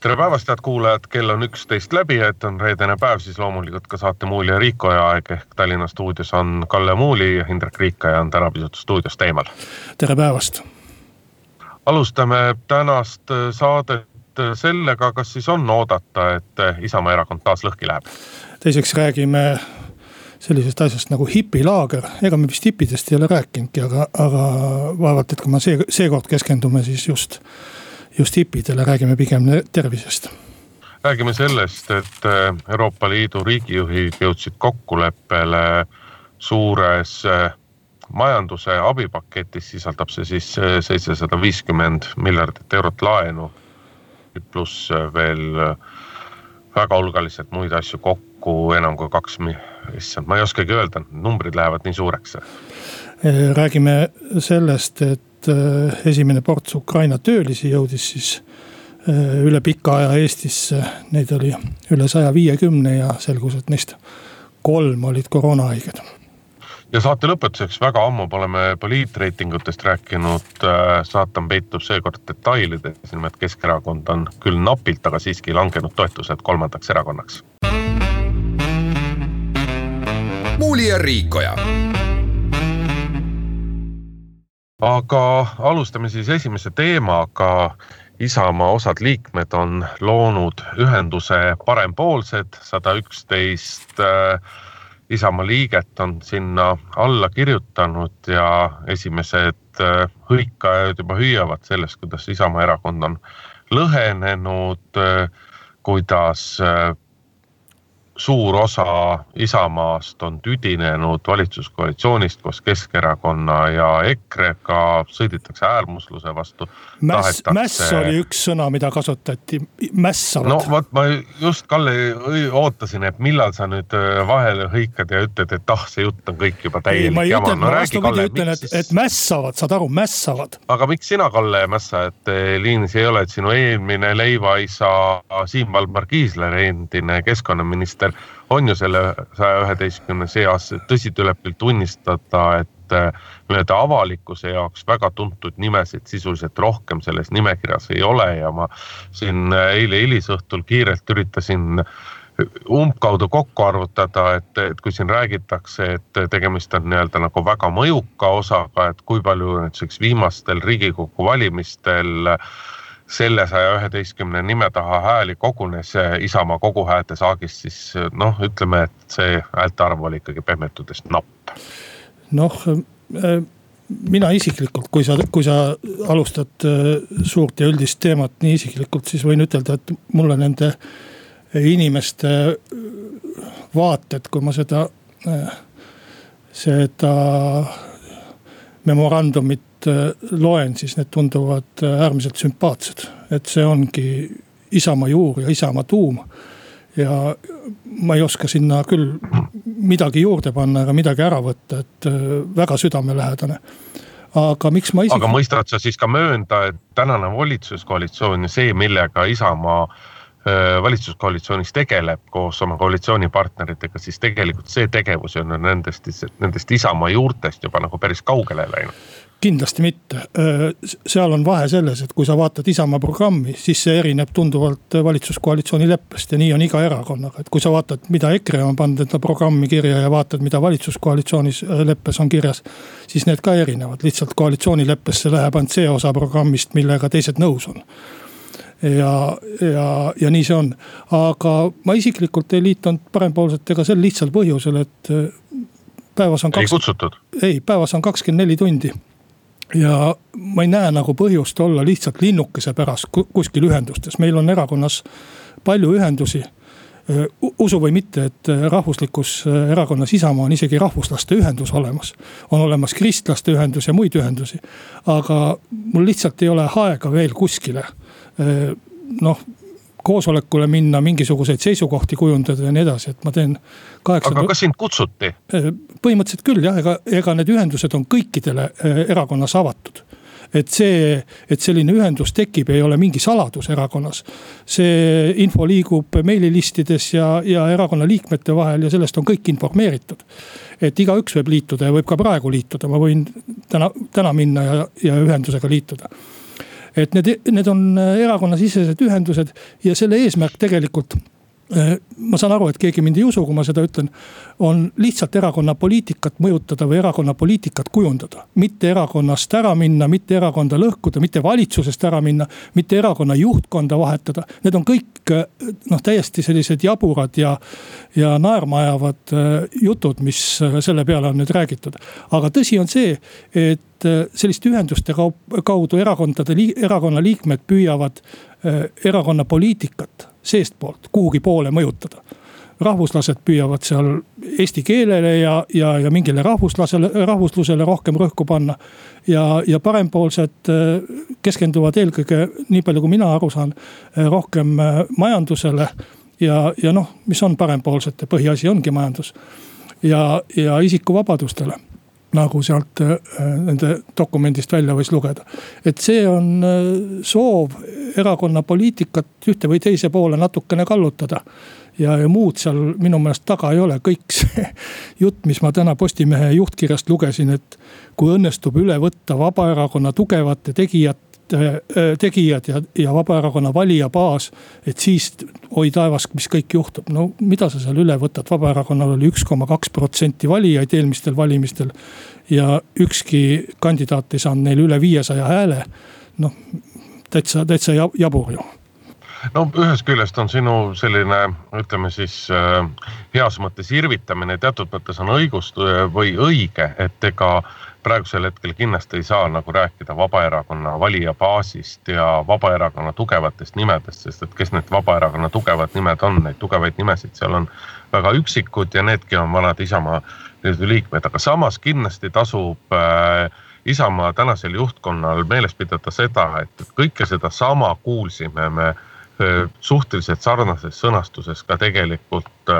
tere päevast, head kuulajad, kell on üksteist läbi, et on reedene päev, siis loomulikult ka saate Muuli ja Riikoja aeg ehk Tallinna stuudios on Kalle Muuli ja Indrek Riikoja on täna pisut stuudiost eemal. tere päevast. alustame tänast saadet sellega, kas siis on oodata, et Isamaa erakond taas lõhki läheb? teiseks räägime sellisest asjast nagu hipilaager, ega me vist hippidest ei ole rääkinudki, aga, aga vaevalt, et kui me see, seekord keskendume siis just just hipidele, räägime pigem tervisest räägime sellest, et äh, Euroopa Liidu riigijuhid jõudsid kokkuleppele suures äh, majanduse abipaketis, sisaldab see siis äh, seitsesada viiskümmend miljardit eurot laenu. pluss veel väga hulgaliselt muid asju kokku enam kui kaks, issand, ma ei oskagi öelda, numbrid lähevad nii suureks. räägime sellest, et Äh, esimene ports Ukraina töölisi jõudis siis äh, üle pika aja Eestisse. Neid oli üle saja viiekümne ja selgus, et neist kolm olid koroonahaiged. ja saate lõpetuseks, väga ammu pole me poliitreitingutest rääkinud. Äh, saatan peitub seekord detailides, nimelt Keskerakond on küll napilt, aga siiski langenud toetuselt kolmandaks erakonnaks. muuli ja Riikoja aga alustame siis esimese teemaga. Isamaa osad liikmed on loonud ühenduse Parempoolsed, sada üksteist äh, Isamaa liiget on sinna alla kirjutanud ja esimesed äh, hõikajad juba hüüavad sellest, kuidas Isamaa erakond on lõhenenud, äh, kuidas suur osa Isamaast on tüdinenud valitsuskoalitsioonist koos Keskerakonna ja EKRE-ga, sõidetakse äärmusluse vastu. mäss, mäss oli üks sõna, mida kasutati, mässavad. no vot, ma just Kalle ootasin, et millal sa nüüd vahele hõikad ja ütled, et ah, see jutt on kõik juba täielik jama. ma vastupidi ütlen, et, et mässavad, saad aru, mässavad. aga miks sina, Kalle, ei mässa, et äh, liinis ei ole, et sinu eelmine leivaisa Siim Valmar Kiisler, endine keskkonnaminister minister on ju selle saja üheteistkümne seas, tõsi, tuleb küll tunnistada, et äh, nii-öelda avalikkuse jaoks väga tuntud nimesid sisuliselt rohkem selles nimekirjas ei ole ja ma siin äh, eile hilisõhtul kiirelt üritasin umbkaudu kokku arvutada, et, et kui siin räägitakse, et tegemist on nii-öelda nagu väga mõjuka osaga, et kui palju näiteks viimastel Riigikogu valimistel äh, selle saja üheteistkümne nime taha hääli kogunes Isamaa koguhäälte saagist, siis noh, ütleme, et see häälte arv oli ikkagi pehmetudest napp. noh äh, mina isiklikult, kui sa, kui sa alustad äh, suurt ja üldist teemat nii isiklikult, siis võin ütelda, et mulle nende inimeste äh, vaated, kui ma seda, seda memorandumit Äh, loen, siis need tunduvad äh, äärmiselt sümpaatsed. et see ongi Isamaa juur ja Isamaa tuum. ja ma ei oska sinna küll midagi juurde panna ega midagi ära võtta, et äh, väga südamelähedane aga miks ma isik-. aga mõistad sa siis ka möönda, et tänane valitsuskoalitsioon ja see, millega Isamaa valitsuskoalitsioonis tegeleb koos oma koalitsioonipartneritega, siis tegelikult see tegevus on nendest, nendest Isamaa juurtest juba nagu päris kaugele läinud kindlasti mitte, seal on vahe selles, et kui sa vaatad Isamaa programmi, siis see erineb tunduvalt valitsuskoalitsiooni leppest ja nii on iga erakonnaga, et kui sa vaatad, mida EKRE on pannud enda programmi kirja ja vaatad, mida valitsuskoalitsioonis leppes on kirjas. siis need ka erinevad, lihtsalt koalitsioonileppesse läheb ainult see osa programmist, millega teised nõus on. Ja, ja, ja nii see on, aga ma isiklikult ei liitunud parempoolsetega sel lihtsal põhjusel, et päevas on kaks.... ei kutsutud? ei, päevas on kakskümmend neli tundi ja ma ei näe nagu põhjust olla lihtsalt linnukese pärast kuskil ühendustes, meil on erakonnas palju ühendusi usu või mitte, et rahvuslikus erakonnas Isamaa on isegi rahvuslaste ühendus olemas. on olemas kristlaste ühendus ja muid ühendusi. aga mul lihtsalt ei ole aega veel kuskile noh koosolekule minna, mingisuguseid seisukohti kujundada ja nii edasi, et ma teen kaheksa. aga kas sind kutsuti? põhimõtteliselt küll jah, ega, ega need ühendused on kõikidele erakonnas avatud et see, et selline ühendus tekib, ei ole mingi saladus erakonnas. see info liigub meililistides ja, ja erakonna liikmete vahel ja sellest on kõik informeeritud. et igaüks võib liituda ja võib ka praegu liituda, ma võin täna, täna minna ja, ja ühendusega liituda et need, need on erakonnasisesed ühendused ja selle eesmärk tegelikult Äh, ma saan aru, et keegi mind ei usu, kui ma seda ütlen. On lihtsalt erakonna poliitikat mõjutada või erakonna poliitikat kujundada. mitte erakonnast ära minna, mitte erakonda lõhkuda, mitte valitsusest ära minna, mitte erakonna juhtkonda vahetada. Need on kõik äh, noh, täiesti sellised jaburad ja, ja naerma ajavad äh, jutud, mis selle peale on nüüd räägitud. aga tõsi on see, et selliste ühenduste kaudu erakondade, erakonna liikmed püüavad erakonna poliitikat seestpoolt kuhugi poole mõjutada rahvuslased püüavad seal eesti keelele ja, ja, ja mingile rahvuslasele, rahvuslusele rohkem rõhku panna. ja, ja parempoolsed äh, keskenduvad eelkõige, nii palju kui mina aru saan, äh, rohkem äh, majandusele. ja, ja noh, mis on parempoolsete põhiasi, ongi majandus ja, ja isikuvabadustele nagu sealt nende dokumendist välja võis lugeda. et see on soov erakonna poliitikat ühte või teise poole natukene kallutada. Ja, ja muud seal minu meelest taga ei ole, kõik see jutt, mis ma täna Postimehe juhtkirjast lugesin, et kui õnnestub üle võtta Vabaerakonna tugevate tegijate tegijad ja, ja Vabaerakonna valijabaas. et siis oi taevas, mis kõik juhtub, no mida sa seal üle võtad, Vabaerakonnal oli üks koma kaks protsenti valijaid eelmistel valimistel. ja ükski kandidaat ei saanud neil üle viiesaja hääle. noh, täitsa, täitsa jabur ju no ühest küljest on sinu selline, ütleme siis äh, heas mõttes irvitamine teatud mõttes on õigust või õige, et ega praegusel hetkel kindlasti ei saa nagu rääkida Vabaerakonna valijabaasist ja Vabaerakonna tugevatest nimedest, sest et kes need Vabaerakonna tugevad nimed on, neid tugevaid nimesid seal on väga üksikud ja needki on vanad Isamaa liikmed, aga samas kindlasti tasub äh, Isamaa tänasel juhtkonnal meeles pidada seda, et kõike sedasama kuulsime me suhteliselt sarnases sõnastuses ka tegelikult,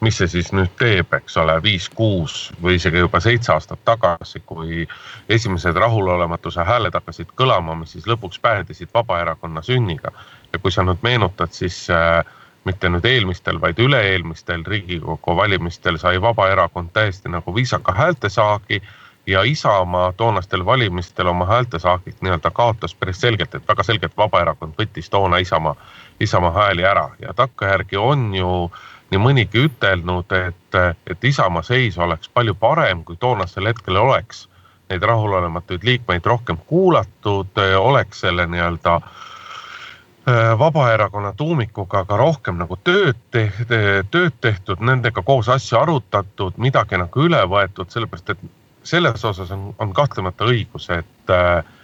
mis see siis nüüd teeb, eks ole, viis, kuus või isegi juba seitse aastat tagasi, kui esimesed rahulolematuse hääled hakkasid kõlama, mis siis lõpuks päädisid Vabaerakonna sünniga. ja kui sa nüüd meenutad, siis äh, mitte nüüd eelmistel, vaid üle-eelmistel Riigikogu valimistel sai Vabaerakond täiesti nagu viisaka häältesaagi ja Isamaa toonastel valimistel oma häältesaagilt nii-öelda kaotas päris selgelt, et väga selgelt Vabaerakond võttis toona Isamaa, Isamaa hääli ära. Ja takkajärgi on ju nii mõnigi ütelnud, et, et Isamaa seis oleks palju parem, kui toonasel hetkel oleks neid rahulolematuid liikmeid rohkem kuulatud, oleks selle nii-öelda äh, Vabaerakonna tuumikuga ka rohkem nagu tööd tehtud, tööd tehtud, nendega koos asju arutatud, midagi nagu üle võetud, sellepärast et selles osas on, on kahtlemata õigus, et,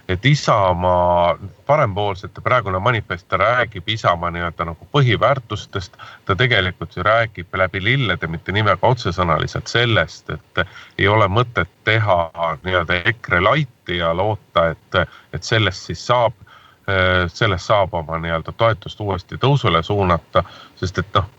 et Isamaa parempoolsete praegune manifest, räägib Isamaa nii-öelda nagu põhiväärtustest. ta tegelikult ju räägib läbi lillede, mitte nimega otsesõnaliselt sellest, et ei ole mõtet teha nii-öelda EKRE laiti ja loota, et, et sellest siis saab sellest saab oma nii-öelda toetust uuesti tõusule suunata, sest et noh,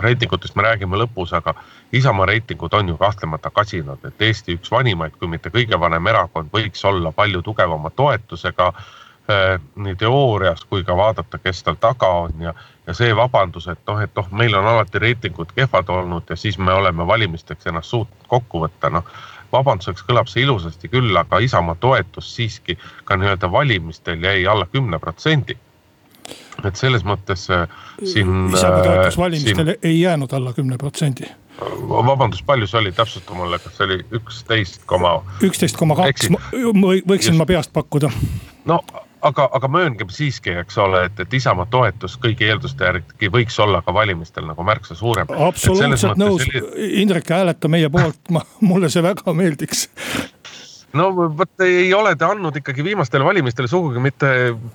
reitingutest me räägime lõpus, aga Isamaa reitingud on ju kahtlemata kasinad, et Eesti üks vanimaid, kui mitte kõige vanem erakond võiks olla palju tugevama toetusega eh, nii teoorias kui ka vaadata, kes tal taga on ja, ja see vabandus, et noh, et noh, meil on alati reitingud kehvad olnud ja siis me oleme valimisteks ennast suutnud kokku võtta, noh. vabanduseks kõlab see ilusasti küll, aga Isamaa toetus siiski ka nii-öelda valimistel jäi alla kümne protsendi et selles mõttes äh, siin. Isamaa toetus äh, valimistel siin... ei jäänud alla kümne protsendi vabandust, palju see oli, täpsusta mulle, kas see oli üksteist koma? üksteist koma kaks, võiksin Just. ma peast pakkuda. no aga, aga mööngem siiski, eks ole, et, et Isamaa toetus kõigi eelduste järgi võiks olla ka valimistel nagu märksa suurem. absoluutselt nõus, Indrek, hääleta meie poolt, ma, mulle see väga meeldiks no vot ei ole te andnud ikkagi viimastele valimistele sugugi mitte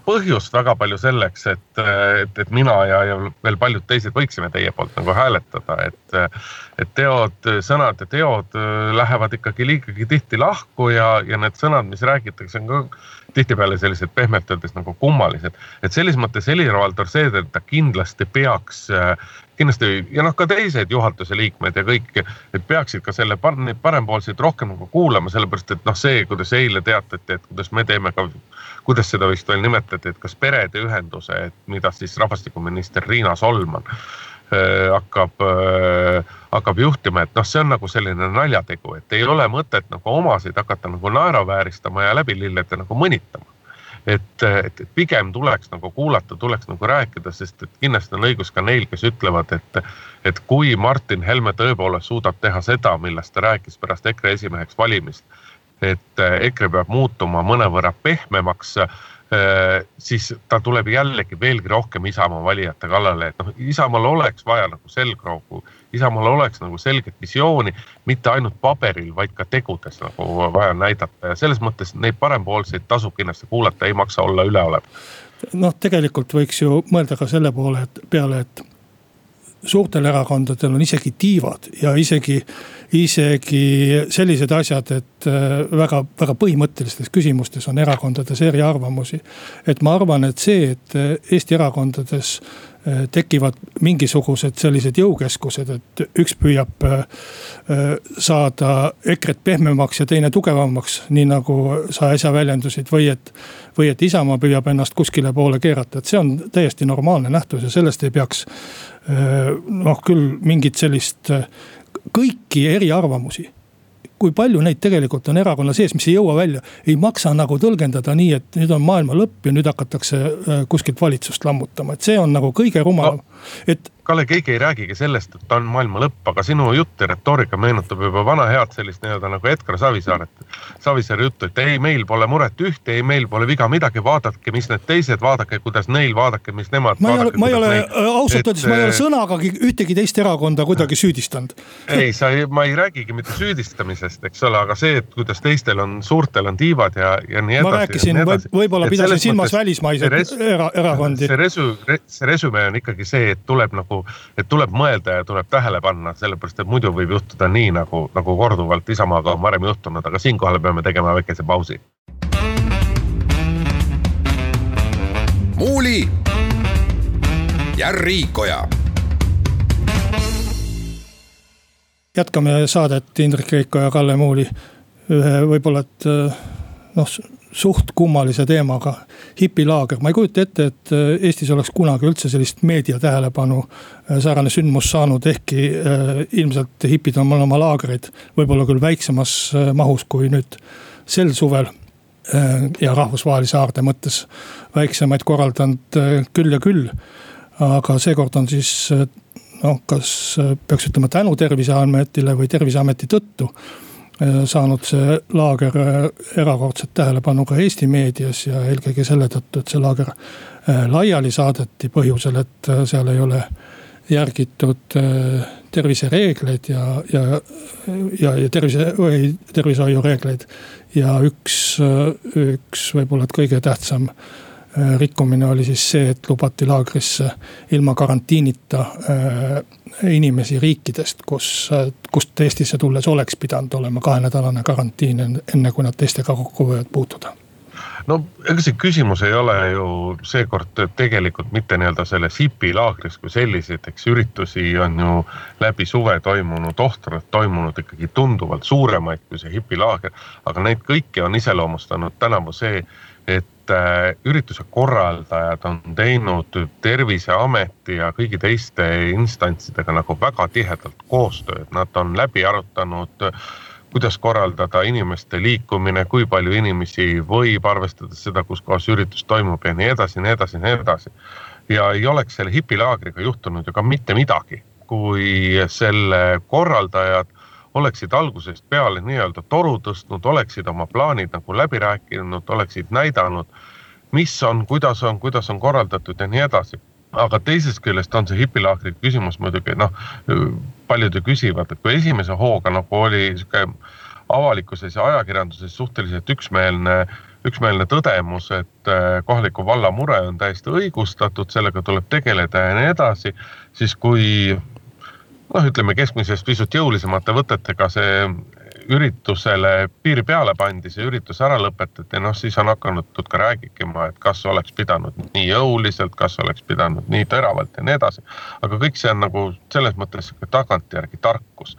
põhjust väga palju selleks, et, et, et mina ja, ja veel paljud teised võiksime teie poolt nagu hääletada, et. et teod, sõnad ja teod lähevad ikkagi liigagi tihti lahku ja, ja need sõnad, mis räägitakse, on ka tihtipeale sellised pehmelt öeldes nagu kummalised. et selles mõttes Helir-Valdor Seeder, ta kindlasti peaks kindlasti ja noh, ka teised juhatuse liikmed ja kõik, peaksid ka selle neid parempoolseid rohkem nagu kuulama, sellepärast et noh, see, kuidas eile teatati, et kuidas me teeme ka, kuidas seda vist veel nimetati, et kas perede ühenduse, et mida siis rahvastikuminister Riina Solman äh, hakkab äh,, hakkab juhtima, et noh, see on nagu selline naljategu, et ei ole mõtet nagu omasid hakata nagu naeruvääristama ja läbi lillede nagu mõnitama. Et, et, pigem tuleks nagu kuulata, tuleks nagu rääkida, sest et kindlasti on õigus ka neil, kes ütlevad, et, et kui Martin Helme tõepoolest suudab teha seda, millest ta rääkis pärast EKRE esimeheks valimist, et EKRE peab muutuma mõnevõrra pehmemaks Äh, siis ta tuleb jällegi veelgi rohkem Isamaa valijate kallale, et noh, Isamaal oleks vaja nagu selgroogu, Isamaal oleks nagu selget visiooni, mitte ainult paberil, vaid ka tegudes nagu vaja näidata ja selles mõttes neid parempoolseid tasub kindlasti kuulata, ei maksa olla üleolev. noh, tegelikult võiks ju mõelda ka selle poole, et peale, et suurtel erakondadel on isegi tiivad ja isegi, isegi sellised asjad, et äh, väga, väga põhimõttelistes küsimustes on erakondades eriarvamusi. et ma arvan, et see, et äh, Eesti erakondades äh, tekivad mingisugused sellised jõukeskused, et üks püüab saada EKRE-t pehmemaks ja teine tugevamaks, nii nagu sa äsja väljendusid, või et. või et Isamaa püüab ennast kuskile poole keerata, et see on täiesti normaalne nähtus ja sellest ei peaks noh, küll mingit sellist kõiki eriarvamusi. Kui palju neid tegelikult on erakonna sees, mis ei jõua välja, ei maksa nagu tõlgendada nii, et nüüd on maailma lõpp ja nüüd hakatakse kuskilt valitsust lammutama, et see on nagu kõige rumalam. No,, et Kalle, keegi ei räägigi sellest, et on maailma lõpp, aga sinu jutt ja retoorika meenutab juba vana head sellist nii-öelda nagu Edgar Savisaaret. Savisaare juttu, et ei, meil pole muret ühte, ei, meil pole viga midagi, vaadake, mis need teised, vaadake, kuidas neil, vaadake, mis nemad. ma ei ole, ma ei ole, ausalt öeldes ma ei ole äh, sõnagagi ühtegi teist erakonda kuidagi süüdistanud. ei, sa ei, ma ei räägigi mitte süüdistamisest, eks ole, aga see, et kuidas teistel on, suurtel on tiivad ja, ja nii edasi. ma rääkisin, võib-olla pidasin silmas välismaiseid erakondi. see resu-, see resümee on ikkagi see, et tuleb nagu nagu, et tuleb mõelda ja tuleb tähele panna, sellepärast et muidu võib juhtuda nii nagu, nagu korduvalt Isamaaga on varem juhtunud, aga siinkohal peame tegema väikese pausi. muuli ja Riikoja jätkame saadet Indrek Riiko ja Kalle Muuli. ühe võib-olla, et noh, suht kummalise teemaga. hipilaager, ma ei kujuta ette, et äh, Eestis oleks kunagi üldse sellist meedia tähelepanu äh, säärane sündmus saanud, ehkki äh, ilmselt hipid on oma laagreid võib-olla küll väiksemas mahus kui nüüd sel suvel ja rahvusvahelise aarde mõttes väiksemaid korraldanud küll ja küll. aga seekord on siis noh, kas peaks ütlema tänu terviseametile või terviseameti tõttu saanud see laager äh, erakordset tähelepanu ka Eesti meedias ja eelkõige selle tõttu, et see laager äh, laiali saadeti põhjusel, et seal ei ole järgitud tervisereegleid ja, ja, ja, ja tervise või tervishoiureegleid. ja üks, üks võib-olla et kõige tähtsam Äh, rikkumine oli siis see, et lubati laagrisse ilma karantiinita äh, inimesi riikidest, kus, kust Eestisse tulles oleks pidanud olema kahenädalane karantiin, enne kui nad teistega kokku võivad puutuda no ega see küsimus ei ole ju seekord tegelikult mitte nii-öelda selles hipi laagris kui selliseid, eks üritusi on ju läbi suve toimunud, ohtralt toimunud ikkagi tunduvalt suuremaid kui see hipilaager. aga neid kõiki on iseloomustanud tänavu see, et äh, ürituse korraldajad on teinud terviseameti ja kõigi teiste instantsidega nagu väga tihedalt koostööd, nad on läbi arutanud kuidas korraldada inimeste liikumine, kui palju inimesi võib, arvestades seda, kus kohas üritus toimub ja nii edasi, nii edasi, nii edasi. ja ei oleks selle hipilaagriga juhtunud ju ka mitte midagi, kui selle korraldajad oleksid algusest peale nii-öelda toru tõstnud, oleksid oma plaanid nagu läbi rääkinud, oleksid näidanud, mis on, kuidas on, kuidas on korraldatud ja nii edasi. Aga teisest küljest on see hipilaagri küsimus muidugi noh, paljud ju küsivad, et kui esimese hooga nagu oli sihuke avalikkuses ja ajakirjanduses suhteliselt üksmeelne, üksmeelne tõdemus, et äh, kohaliku valla mure on täiesti õigustatud, sellega tuleb tegeleda ja nii edasi, siis kui noh, ütleme keskmisest pisut jõulisemate võtetega see üritusele piir peale pandi, see üritus ära lõpetati, noh siis on hakanud ka rääkima, et kas oleks pidanud nii jõuliselt, kas oleks pidanud nii teravalt ja nii edasi. aga kõik see on nagu selles mõttes tagantjärgi tarkus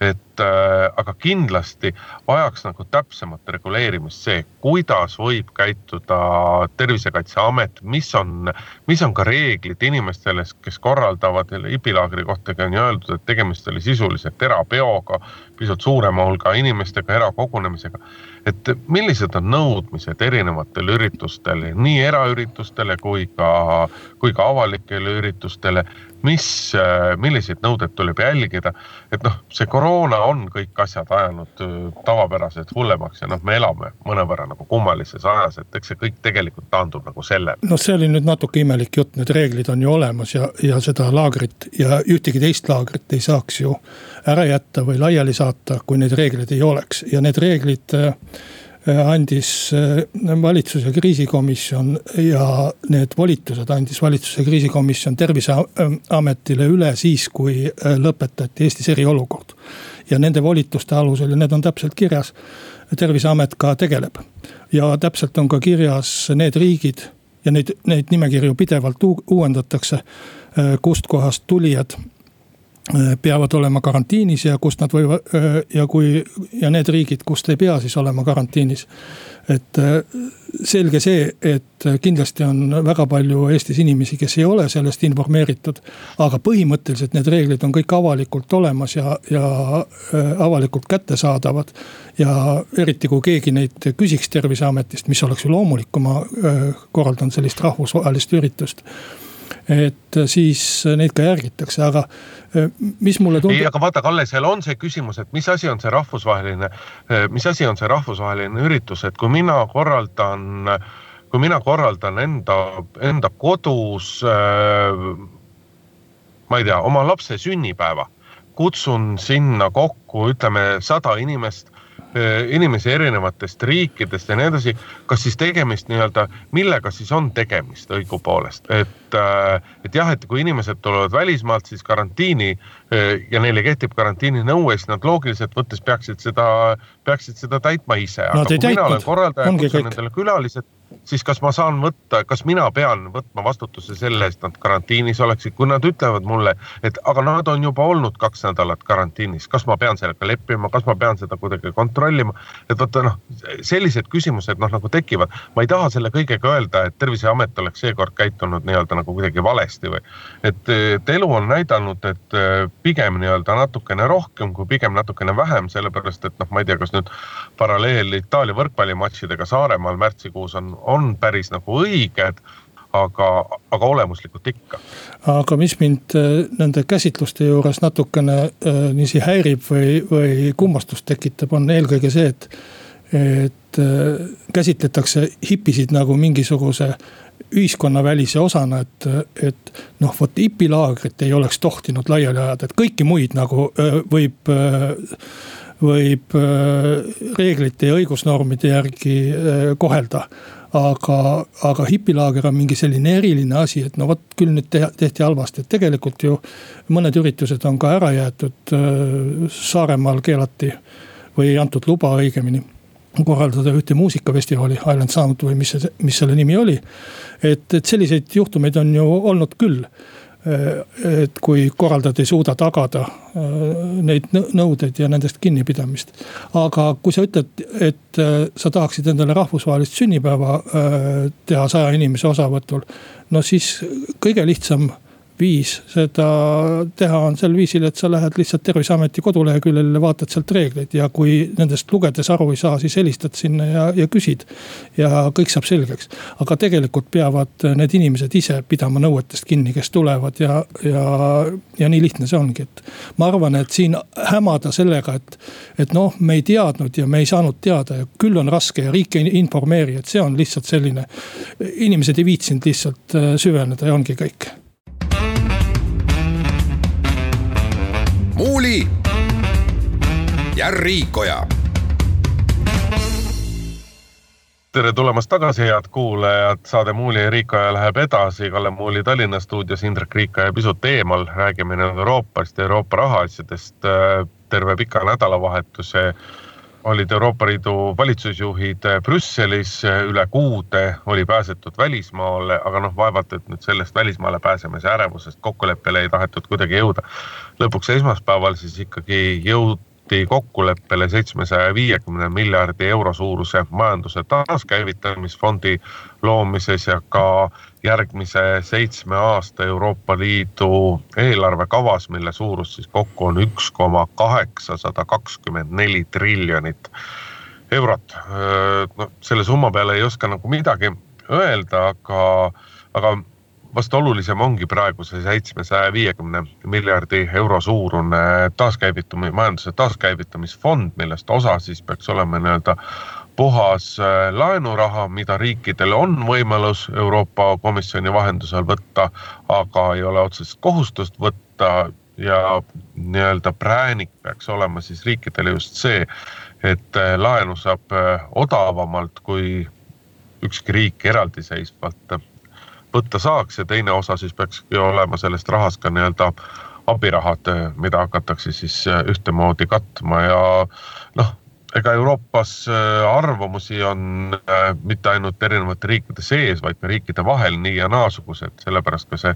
et äh, aga kindlasti vajaks nagu täpsemat reguleerimist see, kuidas võib käituda Tervisekaitseamet, mis on, mis on ka reeglid inimestele, kes korraldavad ipilaagri kohtagi on ju öeldud, et tegemist oli sisuliselt erapeoga, pisut suurema hulga inimestega, erakogunemisega. et millised on nõudmised erinevatele üritustele, nii eraüritustele kui ka, kui ka avalikele üritustele mis, äh, milliseid nõudeid tuleb jälgida. et noh, see koroona on kõik asjad ajanud äh, tavapäraselt hullemaks ja noh, me elame mõnevõrra nagu kummalises ajas, et eks see kõik tegelikult taandub nagu sellele. noh, see oli nüüd natuke imelik jutt, need reeglid on ju olemas ja, ja seda laagrit ja ühtegi teist laagrit ei saaks ju ära jätta või laiali saata, kui neid reegleid ei oleks ja need reeglid Äh, andis äh, valitsuse kriisikomisjon ja need volitused andis valitsuse kriisikomisjon terviseametile üle siis, kui äh, lõpetati Eestis eriolukord. ja nende volituste alusel ja need on täpselt kirjas, terviseamet ka tegeleb. ja täpselt on ka kirjas need riigid ja neid, neid nimekirju pidevalt uuendatakse, kustkohast tulijad Äh, peavad olema karantiinis ja kust nad võivad äh, ja kui ja need riigid, kust ei pea siis olema karantiinis. et äh, selge see, et kindlasti on väga palju Eestis inimesi, kes ei ole sellest informeeritud. aga põhimõtteliselt need reeglid on kõik avalikult olemas ja, ja avalikult kättesaadavad. ja eriti kui keegi neid küsiks terviseametist, mis oleks ju loomulik, kui ma korraldan sellist rahvusvahelist üritust et siis neid ka järgitakse, aga eh, mis mulle tundub. ei, aga vaata, Kalle, seal on see küsimus, et mis asi on see rahvusvaheline, eh, mis asi on see rahvusvaheline üritus, et kui mina korraldan, kui mina korraldan enda, enda kodus äh, ma ei tea, oma lapse sünnipäeva, kutsun sinna kokku, ütleme sada inimest inimesi erinevatest riikidest ja nii edasi. kas siis tegemist nii-öelda, millega siis on tegemist õigupoolest, et, äh, et jah, et kui inimesed tulevad välismaalt, siis karantiini äh, ja neile kehtib karantiininõue, siis nad loogiliselt võttes peaksid seda, peaksid seda täitma ise. Nad ei täitnud, ongi kõik. Nendele külalised siis kas ma saan võtta, kas mina pean võtma vastutuse selle eest, nad karantiinis oleksid, kui nad ütlevad mulle, et aga nad on juba olnud kaks nädalat karantiinis, kas ma pean sellega leppima, kas ma pean seda kuidagi kontrollima. et vaata noh, sellised küsimused noh nagu tekivad, ma ei taha selle kõigega öelda, et terviseamet oleks seekord käitunud nii-öelda nagu kuidagi valesti või. et, et elu on näidanud, et eh, pigem nii-öelda natukene rohkem kui pigem natukene vähem, sellepärast et noh, ma ei tea, kas nüüd paralleel Itaalia võrkpallimatšidega Saaremaal märtsikuus on on päris nagu õiged aga, aga olemuslikult ikka. aga mis mind äh, nende käsitluste juures natukene äh, niiviisi häirib või, või kummastust tekitab, on eelkõige see, et. et äh, käsitletakse hipisid nagu mingisuguse ühiskonnavälise osana, et, et noh, vot hipilaagrit ei oleks tohtinud laiali ajada, et kõiki muid nagu võib võib reeglite ja õigusnormide järgi kohelda aga, aga hipilaager on mingi selline eriline asi, et no vot küll nüüd tehti halvasti, et tegelikult ju mõned üritused on ka ära jäetud. Äh, Saaremaal keelati või ei antud luba õigemini korraldada ühte muusikafestivali, Island Sound või mis see, mis selle nimi oli. et, et selliseid juhtumeid on ju olnud küll Äh, et kui korraldajad ei suuda tagada äh, neid nõudeid ja nendest kinnipidamist. aga kui sa ütled, et äh, sa tahaksid endale rahvusvahelist sünnipäeva teha saja inimese osavõtul. no siis kõige lihtsam viis seda teha on sel viisil, et sa lähed lihtsalt terviseameti koduleheküljele, vaatad sealt reegleid ja kui nendest lugedes aru ei saa, siis helistad sinna ja, ja küsid. ja kõik saab selgeks, aga tegelikult peavad need inimesed ise pidama nõuetest kinni, kes tulevad ja, ja, ja nii lihtne see ongi, et. ma arvan, et siin hämada sellega, et, et noh, me ei teadnud ja me ei saanud teada ja küll on raske ja riik ei informeeri, et see on lihtsalt selline. inimesed ei viitsinud lihtsalt äh, süveneda ja ongi kõik Muuli ja Riikoja. tere tulemast tagasi, head kuulajad, saade Muuli ja Riikoja läheb edasi, Kalle Muuli Tallinna stuudios, Indrek Riikoja pisut eemal, räägime nüüd Euroopast ja Euroopa rahaasjadest. terve pika nädalavahetuse olid Euroopa Liidu valitsusjuhid Brüsselis, üle kuude oli pääsetud välismaale, aga noh, vaevalt, et nüüd sellest välismaale pääsemise ärevusest kokkuleppele ei tahetud kuidagi jõuda. lõpuks esmaspäeval siis ikkagi jõuti kokkuleppele seitsmesaja viiekümne miljardi euro suuruse majanduse taaskäivitamisfondi loomises ja ka järgmise seitsme aasta Euroopa Liidu eelarvekavas, mille suurus siis kokku on üks koma kaheksasada kakskümmend neli triljonit eurot. no selle summa peale ei oska nagu midagi öelda, aga, aga vast olulisem ongi praegu see seitsmesaja viiekümne miljardi euro suurune taaskäivitumi-, majanduse taaskäivitamisfond, millest osa siis peaks olema nii-öelda puhas äh, laenuraha, mida riikidel on võimalus Euroopa Komisjoni vahendusel võtta, aga ei ole otsest kohustust võtta ja nii-öelda präänik peaks olema siis riikidele just see, et äh, laenu saab äh, odavamalt kui ükski riik eraldiseisvalt võtta saaks ja teine osa siis peakski olema sellest rahast ka nii-öelda abirahad, mida hakatakse siis ühtemoodi katma ja noh, ega Euroopas äh, arvamusi on äh, mitte ainult erinevate riikide sees, vaid ka riikide vahel nii ja naasugused, sellepärast ka see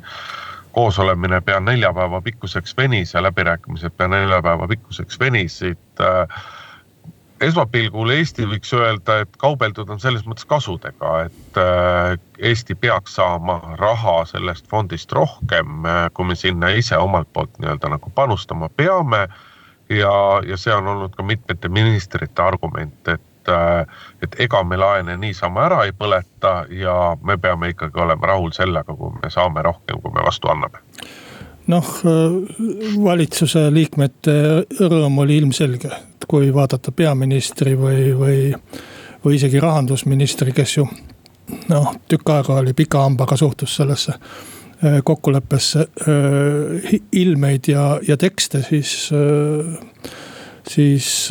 koosolemine pea nelja päeva pikkuseks venis ja läbirääkimised pea nelja päeva pikkuseks venisid äh, esmapilgul Eesti võiks öelda, et kaubeldud on selles mõttes kasudega, et äh, Eesti peaks saama raha sellest fondist rohkem, äh, kui me sinna ise omalt poolt nii-öelda nagu panustama peame. Ja, ja see on olnud ka mitmete ministrite argument, et, äh, et ega me laene niisama ära ei põleta ja me peame ikkagi olema rahul sellega, kui me saame rohkem, kui me vastu anname. Noh, valitsuse liikmete rõõm oli ilmselge, et kui vaadata peaministri või, või, või isegi rahandusministri, kes ju noh, tükk aega oli pika hambaga suhtus sellesse äh, kokkuleppesse äh, ilmeid ja, ja tekste, siis äh, siis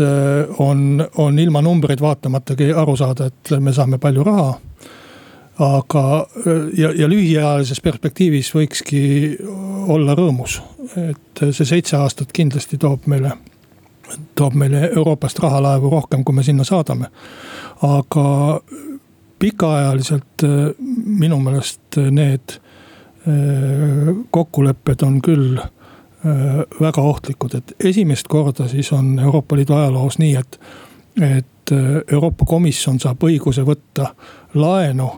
on, on ilma numbreid vaatamatagi aru saada, et me saame palju raha aga, ja, ja lühiajalises perspektiivis võikski olla rõõmus, et see seitse aastat kindlasti toob meile, toob meile Euroopast rahalaevu rohkem, kui me sinna saadame. aga pikaajaliselt minu meelest need kokkulepped on küll eh, väga ohtlikud, et esimest korda siis on Euroopa Liidu ajaloos nii, et, et eh, Euroopa Komisjon saab õiguse võtta laenu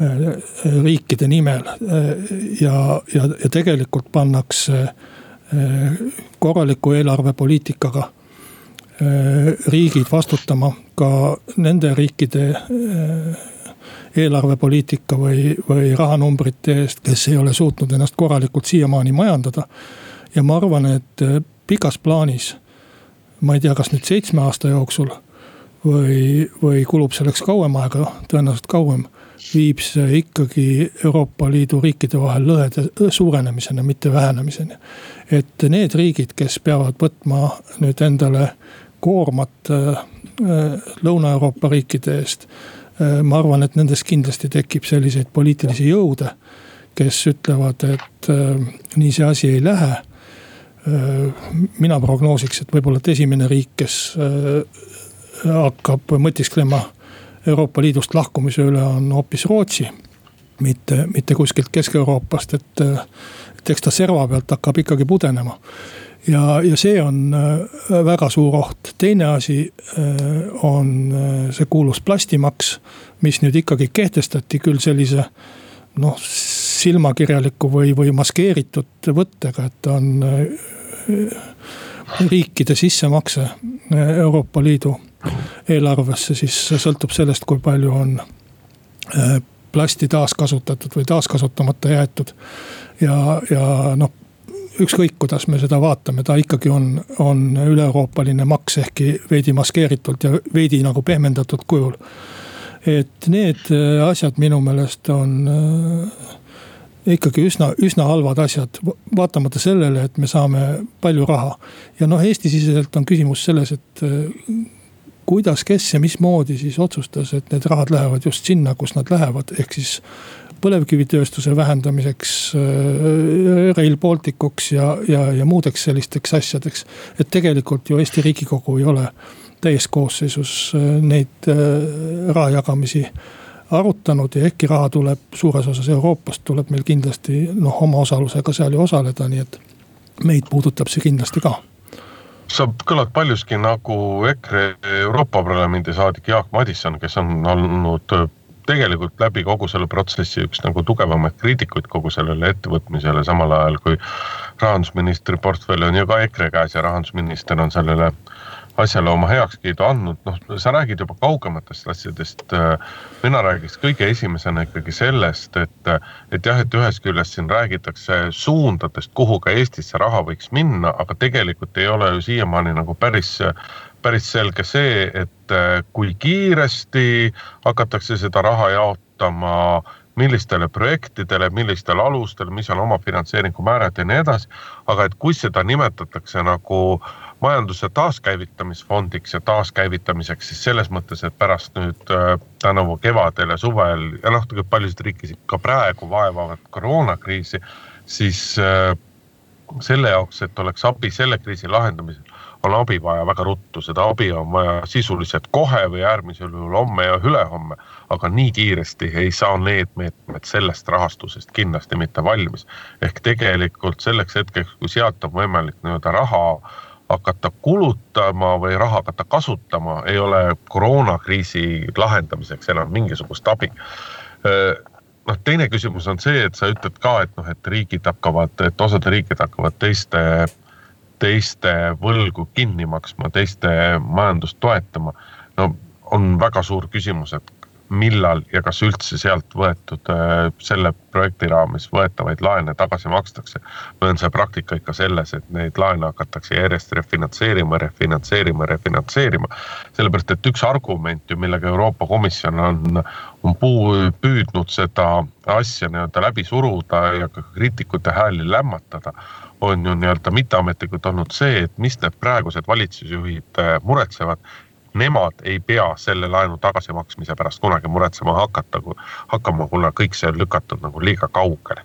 Äh, riikide nimel äh, ja, ja, ja tegelikult pannakse äh, korraliku eelarvepoliitikaga riigid vastutama ka nende riikide eelarvepoliitika või, või rahanumbrite eest, kes ei ole suutnud ennast korralikult siiamaani majandada. ja ma arvan, et pikas plaanis, ma ei tea, kas nüüd seitsme aasta jooksul või, või kulub selleks kauem aega, tõenäoliselt kauem viib see ikkagi Euroopa Liidu riikide vahel lõhede suurenemiseni, mitte vähenemiseni. et need riigid, kes peavad võtma nüüd endale koormat äh, Lõuna-Euroopa riikide eest. Äh, ma arvan, et nendes kindlasti tekib selliseid poliitilisi jõude, kes ütlevad, et äh, nii see asi ei lähe. mina prognoosiks, et võib-olla, et esimene riik, kes hakkab mõtisklema Euroopa Liidust lahkumise üle on hoopis Rootsi. mitte, mitte kuskilt Kesk-Euroopast, et, et eks ta serva pealt hakkab ikkagi pudenema. Ja, ja see on äh, väga suur oht, teine asi äh, on äh, see kuulus plastimaks, mis nüüd ikkagi kehtestati küll sellise noh, silmakirjaliku või, või maskeeritud võttega, et on riikide sissemakse Euroopa Liidu eelarvesse, siis sõltub sellest, kui palju on plasti taaskasutatud või taaskasutamata jäetud. ja, ja noh, ükskõik kuidas me seda vaatame, ta ikkagi on, on üle-euroopaline maks, ehkki veidi maskeeritult ja veidi nagu pehmendatud kujul. et need äh, asjad minu meelest on äh, ikkagi üsna, üsna halvad asjad, vaatamata sellele, et me saame palju raha. ja noh, Eesti-siseselt on küsimus selles, et kuidas, kes ja mismoodi siis otsustas, et need rahad lähevad just sinna, kus nad lähevad, ehk siis põlevkivitööstuse vähendamiseks, äh, Rail Balticuks ja, ja, ja muudeks sellisteks asjadeks. et tegelikult ju Eesti riigikogu ei ole täiskoosseisus äh, neid äh, raha jagamisi arutanud ja ehkki raha tuleb suures osas Euroopast, tuleb meil kindlasti noh, oma osalusega seal ju osaleda, nii et meid puudutab see kindlasti ka sa kõlad paljuski nagu EKRE Euroopa Parlamendi saadik Jaak Madisson, kes on olnud tegelikult läbi kogu selle protsessi üks nagu tugevamaid kriitikuid kogu sellele ettevõtmisele, samal ajal kui rahandusministri portfell on ju ka EKRE käes ja rahandusminister on sellele asjale oma heakskiidu andnud, noh, sa räägid juba kaugematest asjadest. mina räägiks kõige esimesena ikkagi sellest, et, et jah, et ühest küljest siin räägitakse suundadest, kuhu ka Eestis see raha võiks minna, aga tegelikult ei ole ju siiamaani nagu päris päris selge see, et kui kiiresti hakatakse seda raha jaotama, millistele projektidele, millistel alustel, mis on omafinantseeringu määrad ja nii edasi. aga et kui seda nimetatakse nagu äh, majanduse taaskäivitamisfondiks ja taaskäivitamiseks siis selles mõttes, et pärast nüüd äh, tänavu kevadel ja suvel ja noh, tegelikult paljusid riikisid ka praegu vaevavad koroonakriisi, siis äh, selle jaoks, et oleks abi selle kriisi lahendamisel, on abi vaja väga ruttu, seda abi on vaja sisuliselt kohe või äärmisel juhul homme ja ülehomme. aga nii kiiresti ei saa need meetmed sellest rahastusest kindlasti mitte valmis. ehk tegelikult selleks hetkeks, kui sealt on võimalik nii-öelda raha hakata kulutama või raha hakata kasutama, ei ole koroonakriisi lahendamiseks enam mingisugust abi. noh, teine küsimus on see, et sa ütled ka, et noh, et riigid hakkavad, et osad riigid hakkavad teiste, teiste võlgu kinni maksma, teiste majandust toetama. no on väga suur küsimus, et millal ja kas üldse sealt võetud äh, selle projekti raames võetavaid laene tagasi makstakse. või on see praktika ikka selles, et neid laene hakatakse järjest refinantseerima, refinantseerima, refinantseerima. sellepärast, et üks argument ju, millega Euroopa Komisjon on, on puu, püüdnud seda asja nii-öelda läbi suruda ja ka kriitikute hääli lämmatada on ju nii-öelda mitteametlikult olnud see, et mis need praegused valitsusjuhid äh, muretsevad. Nemad ei pea selle laenu tagasimaksmise pärast kunagi muretsema hakata, hakkama, kuna kõik see on lükatud nagu liiga kaugele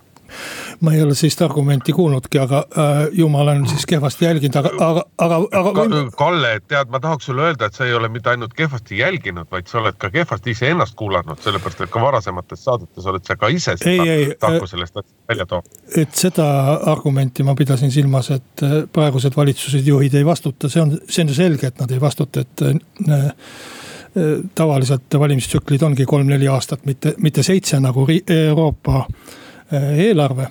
ma ei ole sellist argumenti kuulnudki, aga äh, ju ma olen siis kehvasti jälginud, aga, aga, aga, aga Ka,. Kalle, tead, ma tahaks sulle öelda, et sa ei ole mitte ainult kehvasti jälginud, vaid sa oled ka kehvasti iseennast kuulanud, sellepärast et ka varasemates saadetes oled sa ka ise seda tahku sellest välja toonud. et seda argumenti ma pidasin silmas, et äh, praegused valitsused, juhid ei vastuta, see on, see on ju selge, et nad ei vastuta, et äh, äh tavaliselt valimistsüklid ongi kolm-neli aastat, mitte, mitte seitse nagu Euroopa äh, eelarve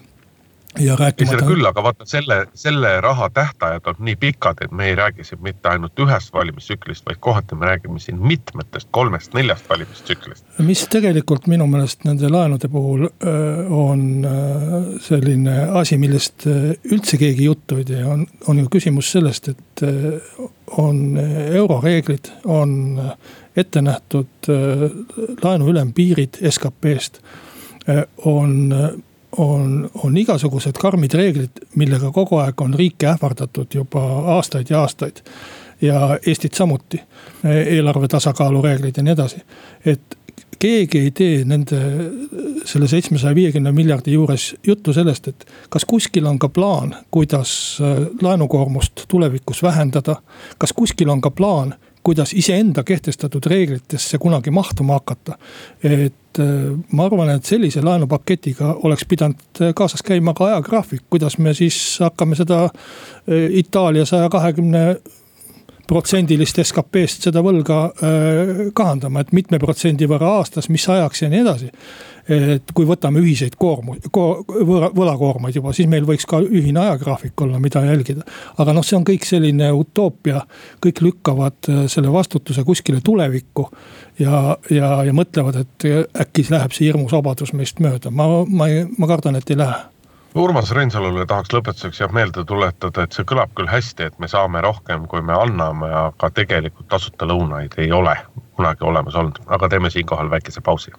ja rääkimata. küll, aga vaata selle, selle raha tähtajad on nii pikad, et me ei räägi siin mitte ainult ühest valimistsüklist, vaid kohati me räägime siin mitmetest, kolmest-neljast valimistsüklist. mis tegelikult minu meelest nende laenude puhul eh, on eh, selline asi, millest üldse keegi juttu ei tee, on, on ju küsimus sellest, et on euroreeglid, on ette nähtud laenu ülempiirid SKP-st on on, on igasugused karmid reeglid, millega kogu aeg on riike ähvardatud juba aastaid ja aastaid. ja Eestit samuti, eelarve tasakaalu reeglid ja nii edasi. et keegi ei tee nende, selle seitsmesaja viiekümne miljardi juures juttu sellest, et kas kuskil on ka plaan, kuidas äh, laenukoormust tulevikus vähendada. kas kuskil on ka plaan, kuidas iseenda kehtestatud reeglitesse kunagi mahtuma hakata. et äh, ma arvan, et sellise laenupaketiga oleks pidanud äh, kaasas käima ka ajagraafik, kuidas me siis hakkame seda äh, Itaalia saja kahekümne protsendilist SKP-st seda võlga kahandama, et mitme protsendi võrra aastas, mis ajaks ja nii edasi et kui võtame ühiseid koormu- ko,, võlakoormaid juba, siis meil võiks ka ühine ajagraafik olla, mida jälgida. aga noh, see on kõik selline utoopia, kõik lükkavad äh, selle vastutuse kuskile tulevikku. ja, ja, ja mõtlevad, et äkki läheb see hirmus vabadus meist mööda, ma, ma, ma kardan, et ei lähe Urmas Reinsalule tahaks lõpetuseks jah meelde tuletada, et see kõlab küll hästi, et me saame rohkem, kui me anname, aga tegelikult tasuta lõunaid ei ole kunagi olemas olnud, aga teeme siinkohal väikese pausi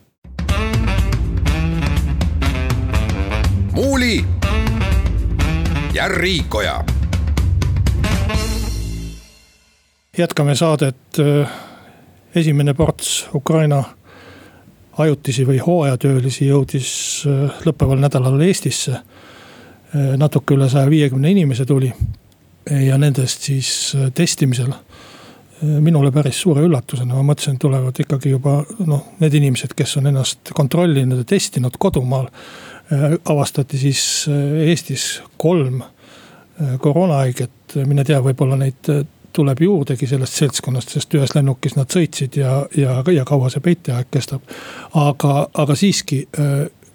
Muuli ja Riikoja. jätkame saadet äh, esimene ports Ukraina ajutisi või hooajatöölisi jõudis lõppeval nädalal Eestisse. Natuke üle saja viiekümne inimese tuli ja nendest siis testimisel minule päris suure üllatusena, ma mõtlesin, tulevad ikkagi juba noh, need inimesed, kes on ennast kontrollinud ja testinud kodumaal. avastati siis Eestis kolm koroonahaiget, mine tea, võib-olla neid tuleb juurdegi sellest seltskonnast, sest ühes lennukis nad sõitsid ja, ja, ja kaua see peiteaeg kestab. aga, aga siiski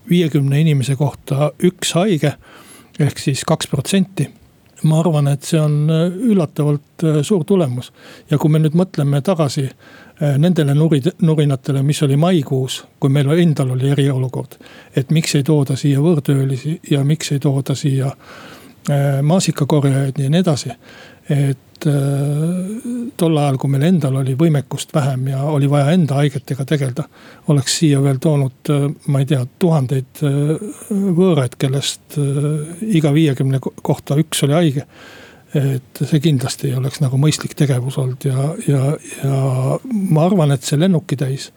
viiekümne inimese kohta üks haige ehk siis kaks protsenti ma arvan, et see on äh, üllatavalt äh, suur tulemus. ja kui me nüüd mõtleme tagasi äh, nendele nurid, nurinatele, mis oli maikuus, kui meil endal oli eriolukord. et miks ei tooda siia võõrtöölisi ja miks ei tooda siia maasikakorjajaid ja nii edasi. et et tol ajal, kui meil endal oli võimekust vähem ja oli vaja enda haigetega tegeleda. oleks siia veel toonud, ma ei tea, tuhandeid võõraid, kellest iga viiekümne kohta üks oli haige. et see kindlasti ei oleks nagu mõistlik tegevus olnud ja, ja, ja ma arvan, et see lennukitäis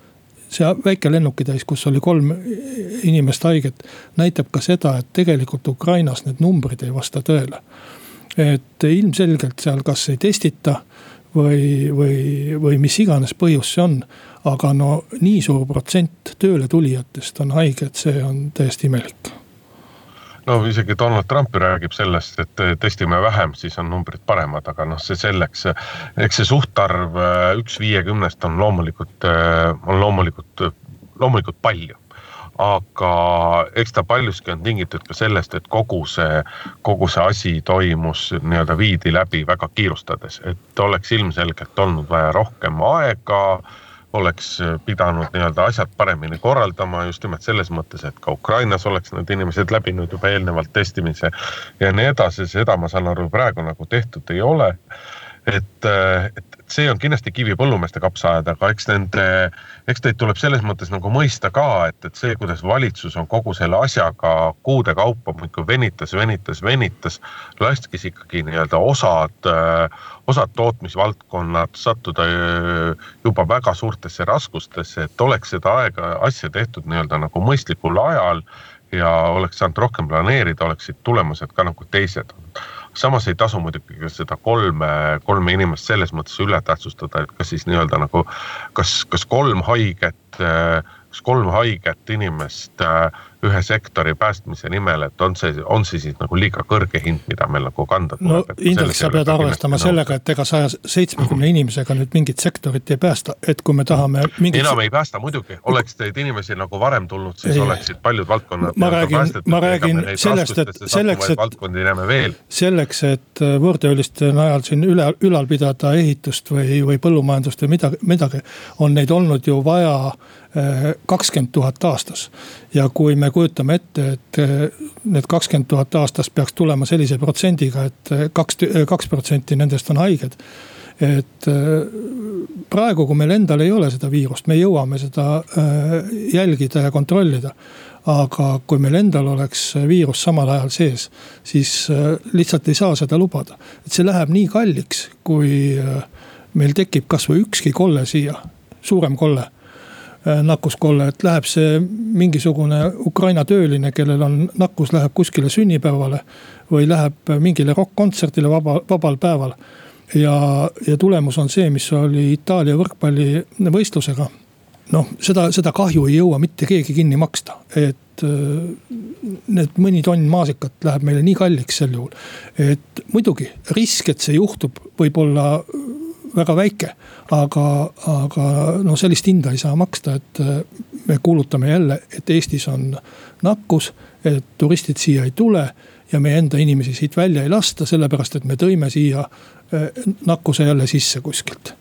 see väike lennukitäis, kus oli kolm inimest haiget, näitab ka seda, et tegelikult Ukrainas need numbrid ei vasta tõele et ilmselgelt seal kas ei testita või, või, või mis iganes põhjus see on. aga no nii suur protsent tööle tulijatest on haiged, see on täiesti imelik no isegi Donald Trump räägib sellest, et testime vähem, siis on numbrid paremad, aga noh, see selleks. eks see suhtarv üks viiekümnest on loomulikult, on loomulikult, loomulikult palju aga eks ta paljuski on tingitud ka sellest, et kogu see, kogu see asi toimus nii-öelda viidi läbi väga kiirustades, et oleks ilmselgelt olnud vaja rohkem aega oleks pidanud nii-öelda asjad paremini korraldama just nimelt selles mõttes, et ka Ukrainas oleks need inimesed läbinud juba eelnevalt testimise ja nii edasi, seda ma saan aru, praegu nagu tehtud ei ole et, et see on kindlasti kivi põllumeeste kapsaaed, aga eks nende, eks neid tuleb selles mõttes nagu mõista ka, et, et see, kuidas valitsus on kogu selle asjaga kuude kaupa muudkui venitas, venitas, venitas. laskis ikkagi nii-öelda osad, osad tootmisvaldkonnad sattuda juba väga suurtesse raskustesse, et oleks seda aega, asja tehtud nii-öelda nagu mõistlikul ajal ja oleks saanud rohkem planeerida, oleksid tulemused ka nagu teised olnud samas ei tasu muidugi seda kolme, kolme inimest selles mõttes üle tähtsustada, et kas siis nii-öelda nagu, kas, kas kolm haiget, kas kolm haiget inimest äh, ühe sektori päästmise nimel, et on see, on see siis nagu liiga kõrge hind, mida meil nagu kanda tuleb? no Indrek, sa pead arvestama sellega, et ega saja seitsmekümne inimesega nüüd mingit sektorit ei päästa, et kui me tahame mingit.... enam ei päästa muidugi, oleks neid inimesi nagu varem tulnud, siis ei. oleksid paljud valdkonnad. ma räägin, ma räägin sellest, et selleks, et. selleks, et võõrtööliste najal siin üle, ülal pidada ehitust või, või põllumajandust või midagi, midagi, on neid olnud ju vaja eh, kakskümmend tuhat aastas. Ja kui me kujutame ette, et eh, need kakskümmend tuhat aastas peaks tulema sellise protsendiga, et eh, kaks, eh, kaks protsenti nendest on haiged. et praegu, kui meil endal ei ole seda viirust, me jõuame seda jälgida ja kontrollida aga kui meil endal oleks viirus samal ajal sees, siis lihtsalt ei saa seda lubada. et see läheb nii kalliks, kui meil tekib kasvõi ükski kolle siia, suurem kolle Äh, nakkuskolle, et läheb see mingisugune Ukraina tööline, kellel on nakkus, läheb kuskile sünnipäevale. või läheb mingile rokk-kontserdile vaba, vabal päeval. ja, ja tulemus on see, mis oli Itaalia võrkpallivõistlusega. noh, seda, seda kahju ei jõua mitte keegi kinni maksta, et äh, need mõni tonn maasikat läheb meile nii kalliks sel juhul. et muidugi risk, et see juhtub, võib olla väga väike. aga, aga no sellist hinda ei saa maksta, et äh, me kuulutame jälle, et Eestis on nakkus, et turistid siia ei tule ja meie enda inimesi siit välja ei lasta, sellepärast et me tõime siia äh, nakkuse jälle sisse kuskilt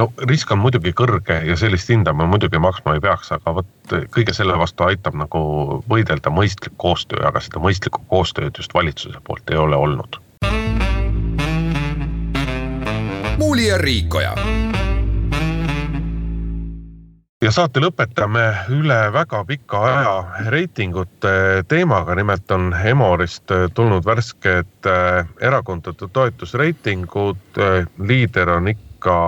no risk on muidugi kõrge ja sellist hinda me muidugi maksma ei peaks, aga vot kõige selle vastu aitab nagu võidelda mõistlik koostöö, aga seda mõistlikku koostööd just valitsuse poolt ei ole olnud Muuli ja Riikoja. ja saate lõpetame üle väga pika aja reitingute teemaga, nimelt on Emorist tulnud värsked äh, erakondade toetusreitingud. liider on ikka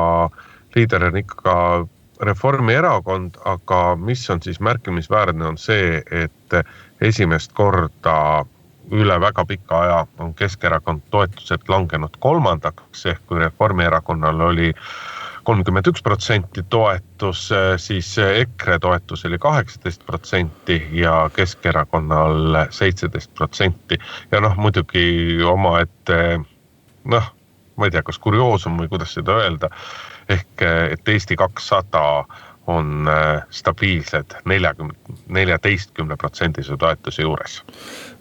liider on ikka Reformierakond, aga mis on siis märkimisväärne, on see, et esimest korda üle väga pika aja on Keskerakond toetuselt langenud kolmandaks, ehk kui Reformierakonnal oli kolmkümmend üks protsenti toetus, siis EKRE toetus oli kaheksateist protsenti ja Keskerakonnal seitseteist protsenti. ja noh, muidugi omaette noh, ma ei tea, kas kurioosum või kuidas seda öelda ehk et Eesti kakssada on äh, stabiilsed neljakümne, neljateistkümne protsendise toetuse juures.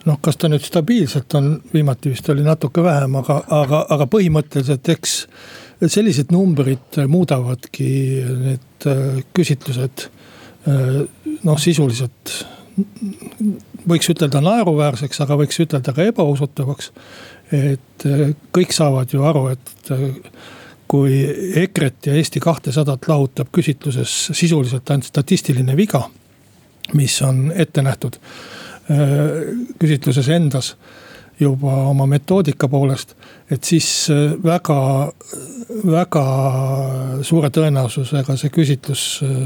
Noh, kas ta nüüd stabiilselt on, viimati vist oli natuke vähem, aga, aga, aga põhimõtteliselt eks sellised numbrid muudavadki need äh, küsitlused äh, noh, sisuliselt võiks ütelda naeruväärseks, aga võiks ütelda ka ebausutavaks. et kõik saavad ju aru, et kui EKRE-t ja Eesti kahtesadat lahutab küsitluses sisuliselt ainult statistiline viga, mis on ette nähtud äh, küsitluses endas juba oma metoodika poolest. et siis äh, väga, väga suure tõenäosusega see küsitlus äh,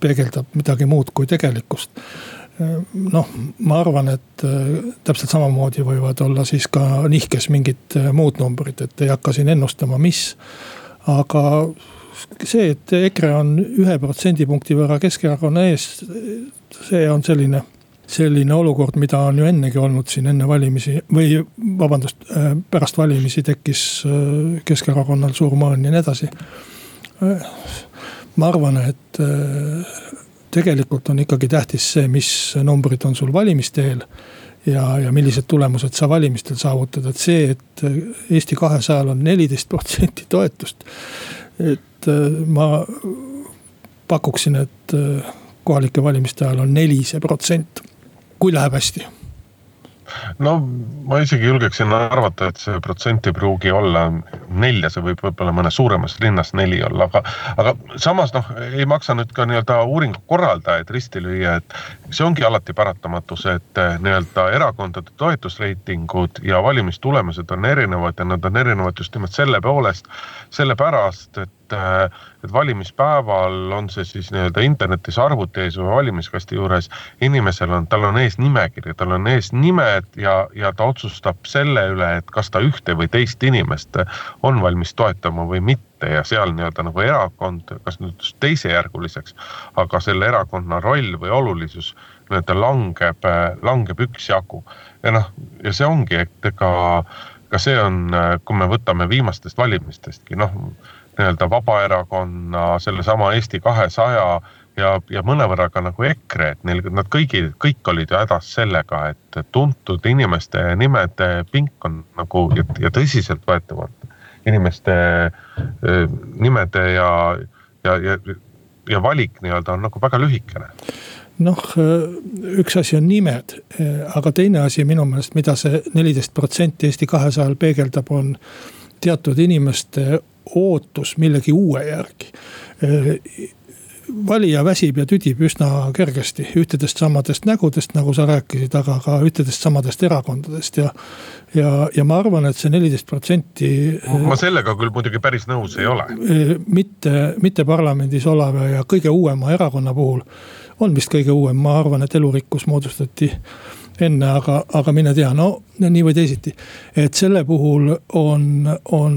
peegeldab midagi muud kui tegelikkust. noh, ma arvan, et täpselt samamoodi võivad olla siis ka nihkes mingid muud numbrid, et ei hakka siin ennustama, mis aga see, et EKRE on ühe protsendipunkti võrra Keskerakonna ees, see on selline, selline olukord, mida on ju ennegi olnud siin enne valimisi või vabandust, pärast valimisi tekkis äh, Keskerakonnal suur mõõn ja nii edasi. Äh, ma arvan, et äh, tegelikult on ikkagi tähtis see, mis numbrid on sul valimiste eel ja, ja millised tulemused sa valimistel saavutad, et see, et Eesti kahesajal on neliteist protsenti toetust. et äh, ma pakuksin, et äh, kohalike valimiste ajal on neli see protsent, kui läheb hästi? No ma isegi julgeksin arvata, et see protsent ei pruugi olla nelja, see võib võib-olla mõnes suuremas linnas neli olla, aga, aga samas noh, ei maksa nüüd ka nii-öelda uuringu korraldajaid risti lüüa, et see ongi alati paratamatus, et eh, nii-öelda erakondade toetusreitingud ja valimistulemused on erinevad ja nad on erinevad just nimelt selle poolest, sellepärast, et et, et valimispäeval on see siis nii-öelda internetis arvuti ees või valimiskasti juures. inimesel on, tal on ees nimekiri, tal on ees nimed ja, ja ta otsustab selle üle, et kas ta ühte või teist inimest on valmis toetama või mitte ja seal nii-öelda nagu erakond, kas nüüd teisejärguliseks, aga selle erakonna roll või olulisus nii-öelda langeb, langeb üksjagu. ja noh, ja see ongi, et ega ka see on, kui me võtame viimastest valimistestki, noh nii-öelda Vabaerakonna, sellesama Eesti kahesaja ja, ja mõnevõrra ka nagu EKRE, et neil, nad kõigi, kõik olid ju hädas sellega, et tuntud inimeste nimede pink on nagu ja, ja tõsiseltvõetavalt inimeste nimede ja, ja, ja, ja valik nii-öelda on nagu väga lühikene. Noh, üks asi on nimed, aga teine asi minu meelest, mida see neliteist protsenti Eesti kahesajal peegeldab, on teatud inimeste ootus millegi uue järgi valija väsib ja tüdib üsna kergesti ühtedest samadest nägudest, nagu sa rääkisid, aga ka ühtedest samadest erakondadest ja. ja, ja ma arvan, et see neliteist protsenti. ma sellega küll muidugi päris nõus ei ole. mitte, mitte parlamendis oleva ja kõige uuema erakonna puhul on vist kõige uuem, ma arvan, et elurikkus moodustati enne, aga, aga mine tea, no nii või teisiti. et selle puhul on, on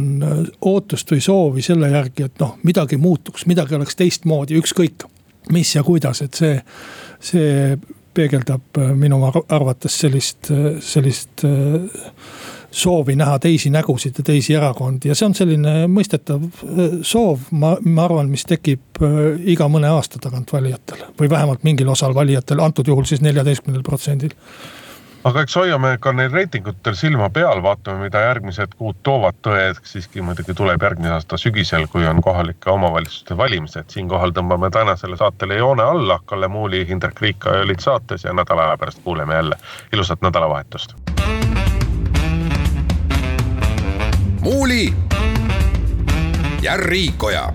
ootust või soovi selle järgi, et noh, midagi muutuks, midagi oleks teistmoodi, ükskõik mis ja kuidas, et see, see peegeldab minu arvates sellist, sellist soovi näha teisi nägusid ja teisi erakondi ja see on selline mõistetav äh, soov, ma, ma arvan, mis tekib äh, iga mõne aasta tagant valijatel. või vähemalt mingil osal valijatel, antud juhul siis neljateistkümnel protsendil aga eks hoiame ka neil reitingutel silma peal, vaatame, mida järgmised kuud toovad. tõe siiski muidugi tuleb järgmise aasta sügisel, kui on kohalike omavalitsuste valimised. siinkohal tõmbame tänasele saatele joone alla. Kalle Muuli, Hindrek Riika olid saates ja nädala aja pärast kuuleme jälle. ilusat nädalavahetust Muuli ja Riikoja